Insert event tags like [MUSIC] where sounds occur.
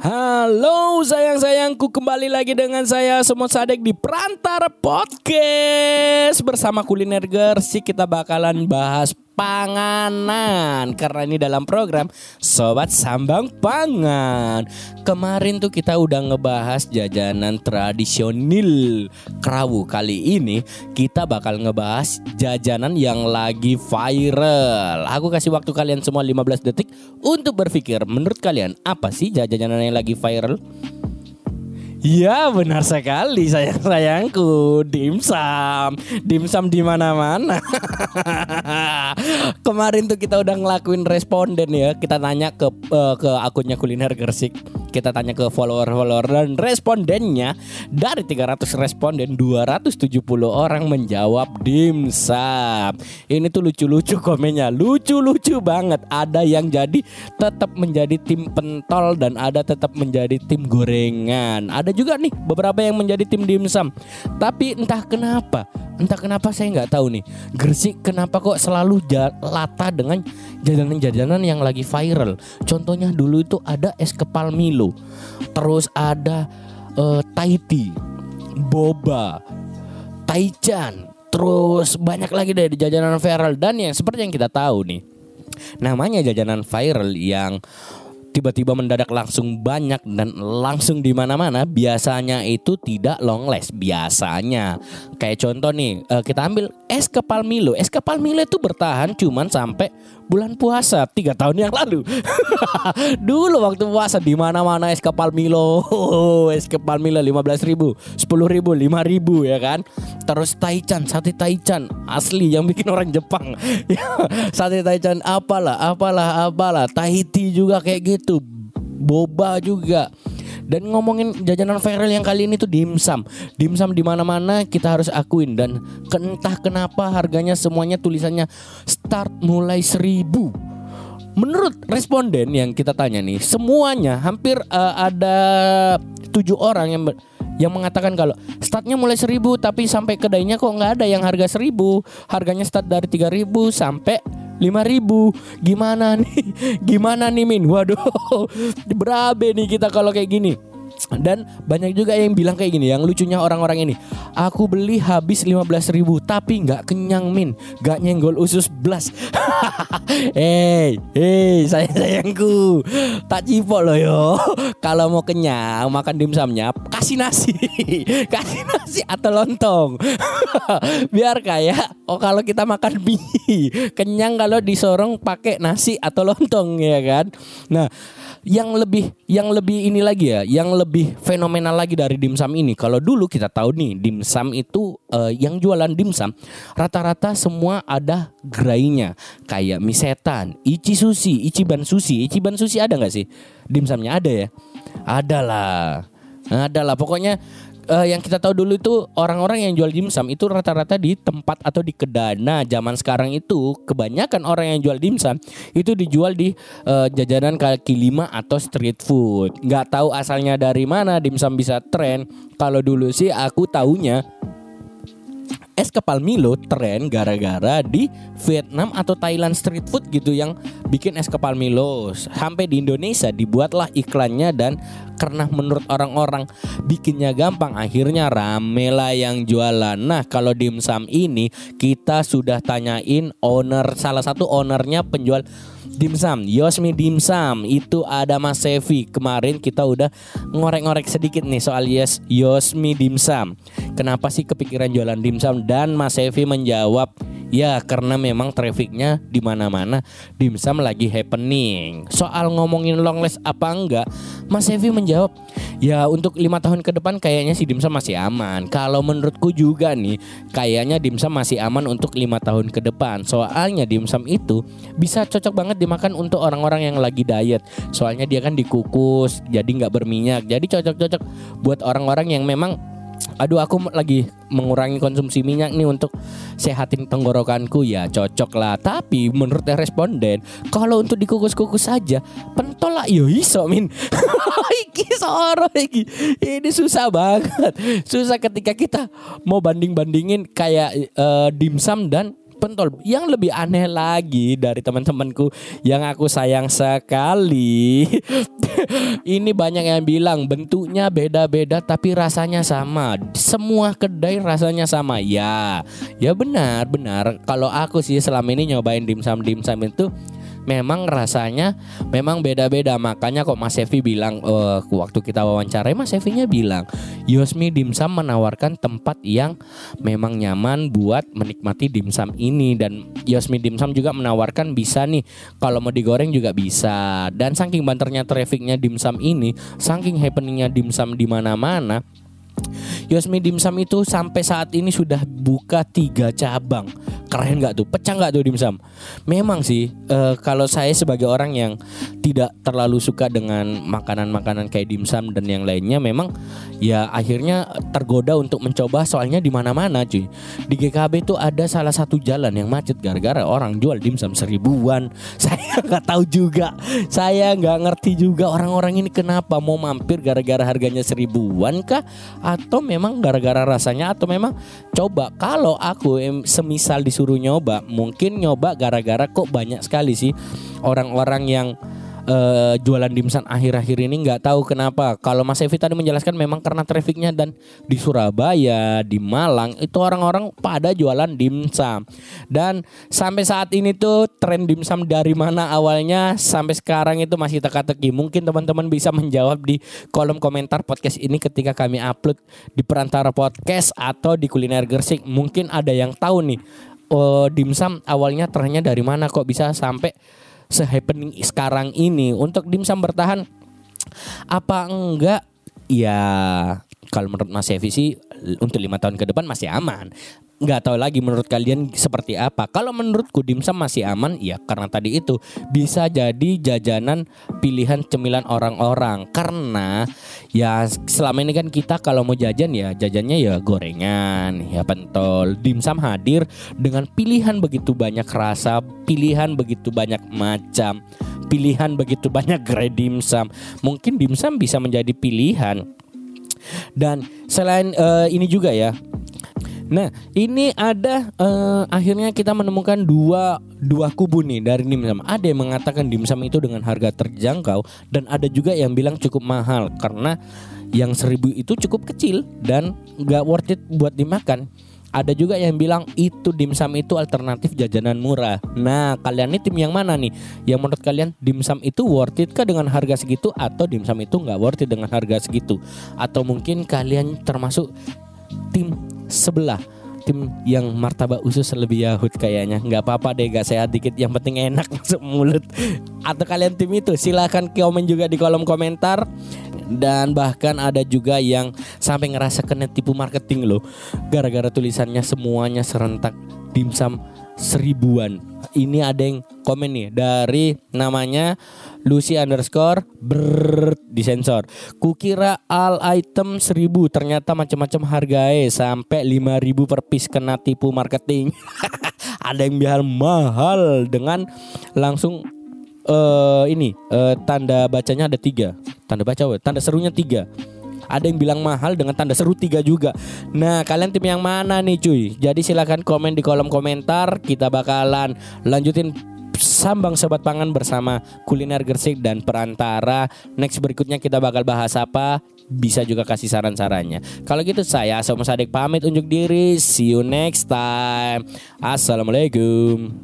Halo sayang-sayangku kembali lagi dengan saya Semut Sadek di Perantara Podcast. Bersama Kuliner Gersik kita bakalan bahas panganan. Karena ini dalam program Sobat Sambang Pangan. Kemarin tuh kita udah ngebahas jajanan tradisional. Krawu Kali ini kita bakal ngebahas jajanan yang lagi viral. Aku kasih waktu kalian semua 15 detik untuk berpikir. Menurut kalian apa sih jajanan yang lagi viral? Ya benar sekali sayang sayangku. Dimsum. Dimsum di mana mana. [LAUGHS] Kemarin tuh kita udah ngelakuin responden ya. Kita tanya ke uh, ke akunnya kuliner Gersik kita tanya ke follower-follower dan respondennya dari 300 responden 270 orang menjawab dimsum. Ini tuh lucu-lucu komennya, lucu-lucu banget. Ada yang jadi tetap menjadi tim pentol dan ada tetap menjadi tim gorengan. Ada juga nih beberapa yang menjadi tim dimsum. Tapi entah kenapa, entah kenapa saya nggak tahu nih. Gresik kenapa kok selalu lata dengan jajanan-jajanan yang lagi viral. Contohnya dulu itu ada es kepal Milo. Terus ada uh, Taiti, Boba, Taichan, terus banyak lagi dari jajanan viral dan yang seperti yang kita tahu nih. Namanya jajanan viral yang tiba-tiba mendadak langsung banyak dan langsung di mana-mana biasanya itu tidak long last biasanya. Kayak contoh nih eh, kita ambil es kepal Milo. Es kepal Milo itu bertahan cuman sampai bulan puasa tiga tahun yang lalu. [LAUGHS] Dulu waktu puasa di mana-mana es kepal Milo. [LAUGHS] Es kepal Milo lima belas ribu sepuluh ribu lima ribu ya kan terus Taichan sate Taichan. Asli yang bikin orang Jepang. [LAUGHS] Sate Taichan apalah apalah apalah. Tahiti juga kayak gitu. Gitu boba juga. Dan ngomongin jajanan viral yang kali ini tuh dimsum. Dimsum di mana mana kita harus akuin. Dan entah kenapa harganya semuanya tulisannya start mulai seribu. Menurut responden yang kita tanya nih semuanya hampir uh, ada tujuh orang yang yang mengatakan kalau startnya mulai seribu tapi sampai kedainya kok nggak ada yang harga seribu. Harganya start dari tiga ribu sampai lima ribu. Gimana nih? [LAUGHS] Gimana nih Min? Waduh [LAUGHS] berabe nih kita kalau kayak gini dan banyak juga yang bilang kayak gini Yang lucunya orang-orang ini Aku beli habis 15 ribu Tapi nggak kenyang min. Gak nyenggol usus blas. [LAUGHS] Hei Hei sayang sayangku. Tak cipok loh yo. [LAUGHS] Kalau mau kenyang Makan dimsumnya Kasih nasi. [LAUGHS] Kasih nasi atau lontong. Biar kayak Oh kalau kita makan mie Kenyang kalau disorong pakai nasi atau lontong ya kan? Nah yang lebih yang lebih ini lagi ya, yang lebih fenomenal lagi dari dimsum ini. Kalau dulu kita tahu nih, dimsum itu uh, yang jualan dimsum rata-rata semua ada gerainya. Kayak mie setan, ichi sushi, ichiban sushi. Ichiban sushi ada nggak sih? Dimsumnya ada ya? Ada lah. Ada lah. Pokoknya uh, yang kita tahu dulu itu orang-orang yang jual dimsum itu rata-rata di tempat atau di kedai. Nah, zaman sekarang itu kebanyakan orang yang jual dimsum itu dijual di uh, jajanan kaki lima atau street food. Nggak tahu asalnya dari mana dimsum bisa tren. Kalau dulu sih aku taunya es kepal Milo tren gara-gara di Vietnam atau Thailand street food gitu yang bikin es kepal Milo. Sampai di Indonesia dibuatlah iklannya dan karena menurut orang-orang bikinnya gampang akhirnya rame lah yang jualan. Nah, kalau dimsum ini kita sudah tanyain owner salah satu ownernya penjual dimsum Yosmi dimsum itu ada Mas Sevi kemarin kita udah ngorek-ngorek sedikit nih soal yes Yosmi dimsum kenapa sih kepikiran jualan dimsum dan Mas Sevi menjawab Ya karena memang trafficnya di mana-mana dimsum lagi happening. Soal ngomongin long list apa enggak, Mas Evi menjawab, ya untuk lima tahun ke depan kayaknya si dimsum masih aman. Kalau menurutku juga nih, kayaknya dimsum masih aman untuk lima tahun ke depan. Soalnya dimsum itu bisa cocok banget dimakan untuk orang-orang yang lagi diet. Soalnya dia kan dikukus, jadi nggak berminyak. Jadi cocok-cocok buat orang-orang yang memang aduh aku lagi mengurangi konsumsi minyak nih untuk sehatin tenggorokanku. Ya cocok lah. Tapi menurut responden kalau untuk dikukus-kukus saja pentol lah. Yo iso min. [LAUGHS] Iki soro iki. Ini susah banget. Susah ketika kita mau banding-bandingin kayak uh, dimsum dan pentol. Yang lebih aneh lagi dari teman-temanku yang aku sayang sekali. [LAUGHS] ini banyak yang bilang bentuknya beda-beda tapi rasanya sama. Semua kedai rasanya sama. Ya, ya benar, benar. Kalau aku sih selama ini nyobain dimsum dimsum itu memang rasanya memang beda-beda. Makanya kok Mas Evi bilang uh, waktu kita wawancara Mas Evinya bilang Yosmi Dimsum menawarkan tempat yang memang nyaman buat menikmati dimsum ini. Dan Yosmi Dimsum juga menawarkan bisa nih. Kalau mau digoreng juga bisa. Dan saking banternya trafficnya dimsum ini saking happeningnya dimsum di mana-mana Yosmi Dimsum itu sampai saat ini sudah buka tiga cabang. Keren nggak tuh? Pecah nggak tuh dimsum? Memang sih, uh, kalau saya sebagai orang yang tidak terlalu suka dengan makanan-makanan kayak dimsum dan yang lainnya, memang ya akhirnya tergoda untuk mencoba. Soalnya di mana-mana, cuy. Di GKB itu ada salah satu jalan yang macet gara-gara orang jual dimsum seribuan. [LAUGHS] Saya nggak tahu juga. Saya nggak ngerti juga orang-orang ini kenapa mau mampir gara-gara harganya seribuan kah? Atau memang gara-gara rasanya atau memang coba kalau aku semisal disuruh nyoba mungkin nyoba gara-gara kok banyak sekali sih orang-orang yang uh, jualan dimsum akhir-akhir ini nggak tahu kenapa. Kalau Mas Evi tadi menjelaskan memang karena trafficnya dan di Surabaya, di Malang itu orang-orang pada jualan dimsum. Dan sampai saat ini tuh tren dimsum dari mana awalnya sampai sekarang itu masih teka-teki. Mungkin teman-teman bisa menjawab di kolom komentar podcast ini ketika kami upload di perantara podcast atau di kuliner Gersik. Mungkin ada yang tahu nih oh, dimsum awalnya trennya dari mana kok bisa sampai sehappening sekarang ini? Untuk dimsum bertahan apa enggak? Ya kalau menurut Mas Evi sih untuk lima tahun ke depan masih aman nggak tahu lagi menurut kalian seperti apa. Kalau menurutku dimsum masih aman ya karena tadi itu bisa jadi jajanan pilihan cemilan orang-orang karena ya selama ini kan kita kalau mau jajan ya jajannya ya gorengan, ya pentol. Dimsum hadir dengan pilihan begitu banyak rasa, pilihan begitu banyak macam, pilihan begitu banyak grade dimsum. Mungkin dimsum bisa menjadi pilihan. Dan selain uh, ini juga ya, Nah, ini ada uh, akhirnya kita menemukan dua dua kubu nih dari dimsum. Ada yang mengatakan dimsum itu dengan harga terjangkau dan ada juga yang bilang cukup mahal karena yang seribu itu cukup kecil dan nggak worth it buat dimakan. Ada juga yang bilang itu dimsum itu alternatif jajanan murah. Nah, kalian ini tim yang mana nih? Yang menurut kalian dimsum itu worth it kah dengan harga segitu atau dimsum itu nggak worth it dengan harga segitu? Atau mungkin kalian termasuk tim sebelah. Tim yang martabak usus lebih yahut kayaknya. Nggak apa-apa deh gak sehat dikit. Yang penting enak [LAUGHS] masuk mulut. Atau kalian tim itu silahkan komen juga di kolom komentar. Dan bahkan ada juga yang sampai ngerasa kena tipu marketing loh. Gara-gara tulisannya semuanya serentak dimsum seribuan. Ini ada yang komen nih dari namanya Lucy underscore ber disensor. Kukira all item seribu ternyata macam-macam harganya sampai lima ribu per piece kena tipu marketing. [LAUGHS] Ada yang bilang mahal dengan langsung uh, ini uh, tanda bacanya ada tiga. Tanda baca, tanda serunya tiga ada yang bilang mahal dengan tanda seru tiga juga. Nah, kalian tim yang mana nih cuy? Jadi silahkan komen di kolom komentar. Kita bakalan lanjutin Sambang Sobat Pangan bersama Kuliner Gersik dan Perantara. Next berikutnya kita bakal bahas apa? Bisa juga kasih saran-sarannya. Kalau gitu saya Asom Sadek pamit unjuk diri. See you next time. Assalamualaikum.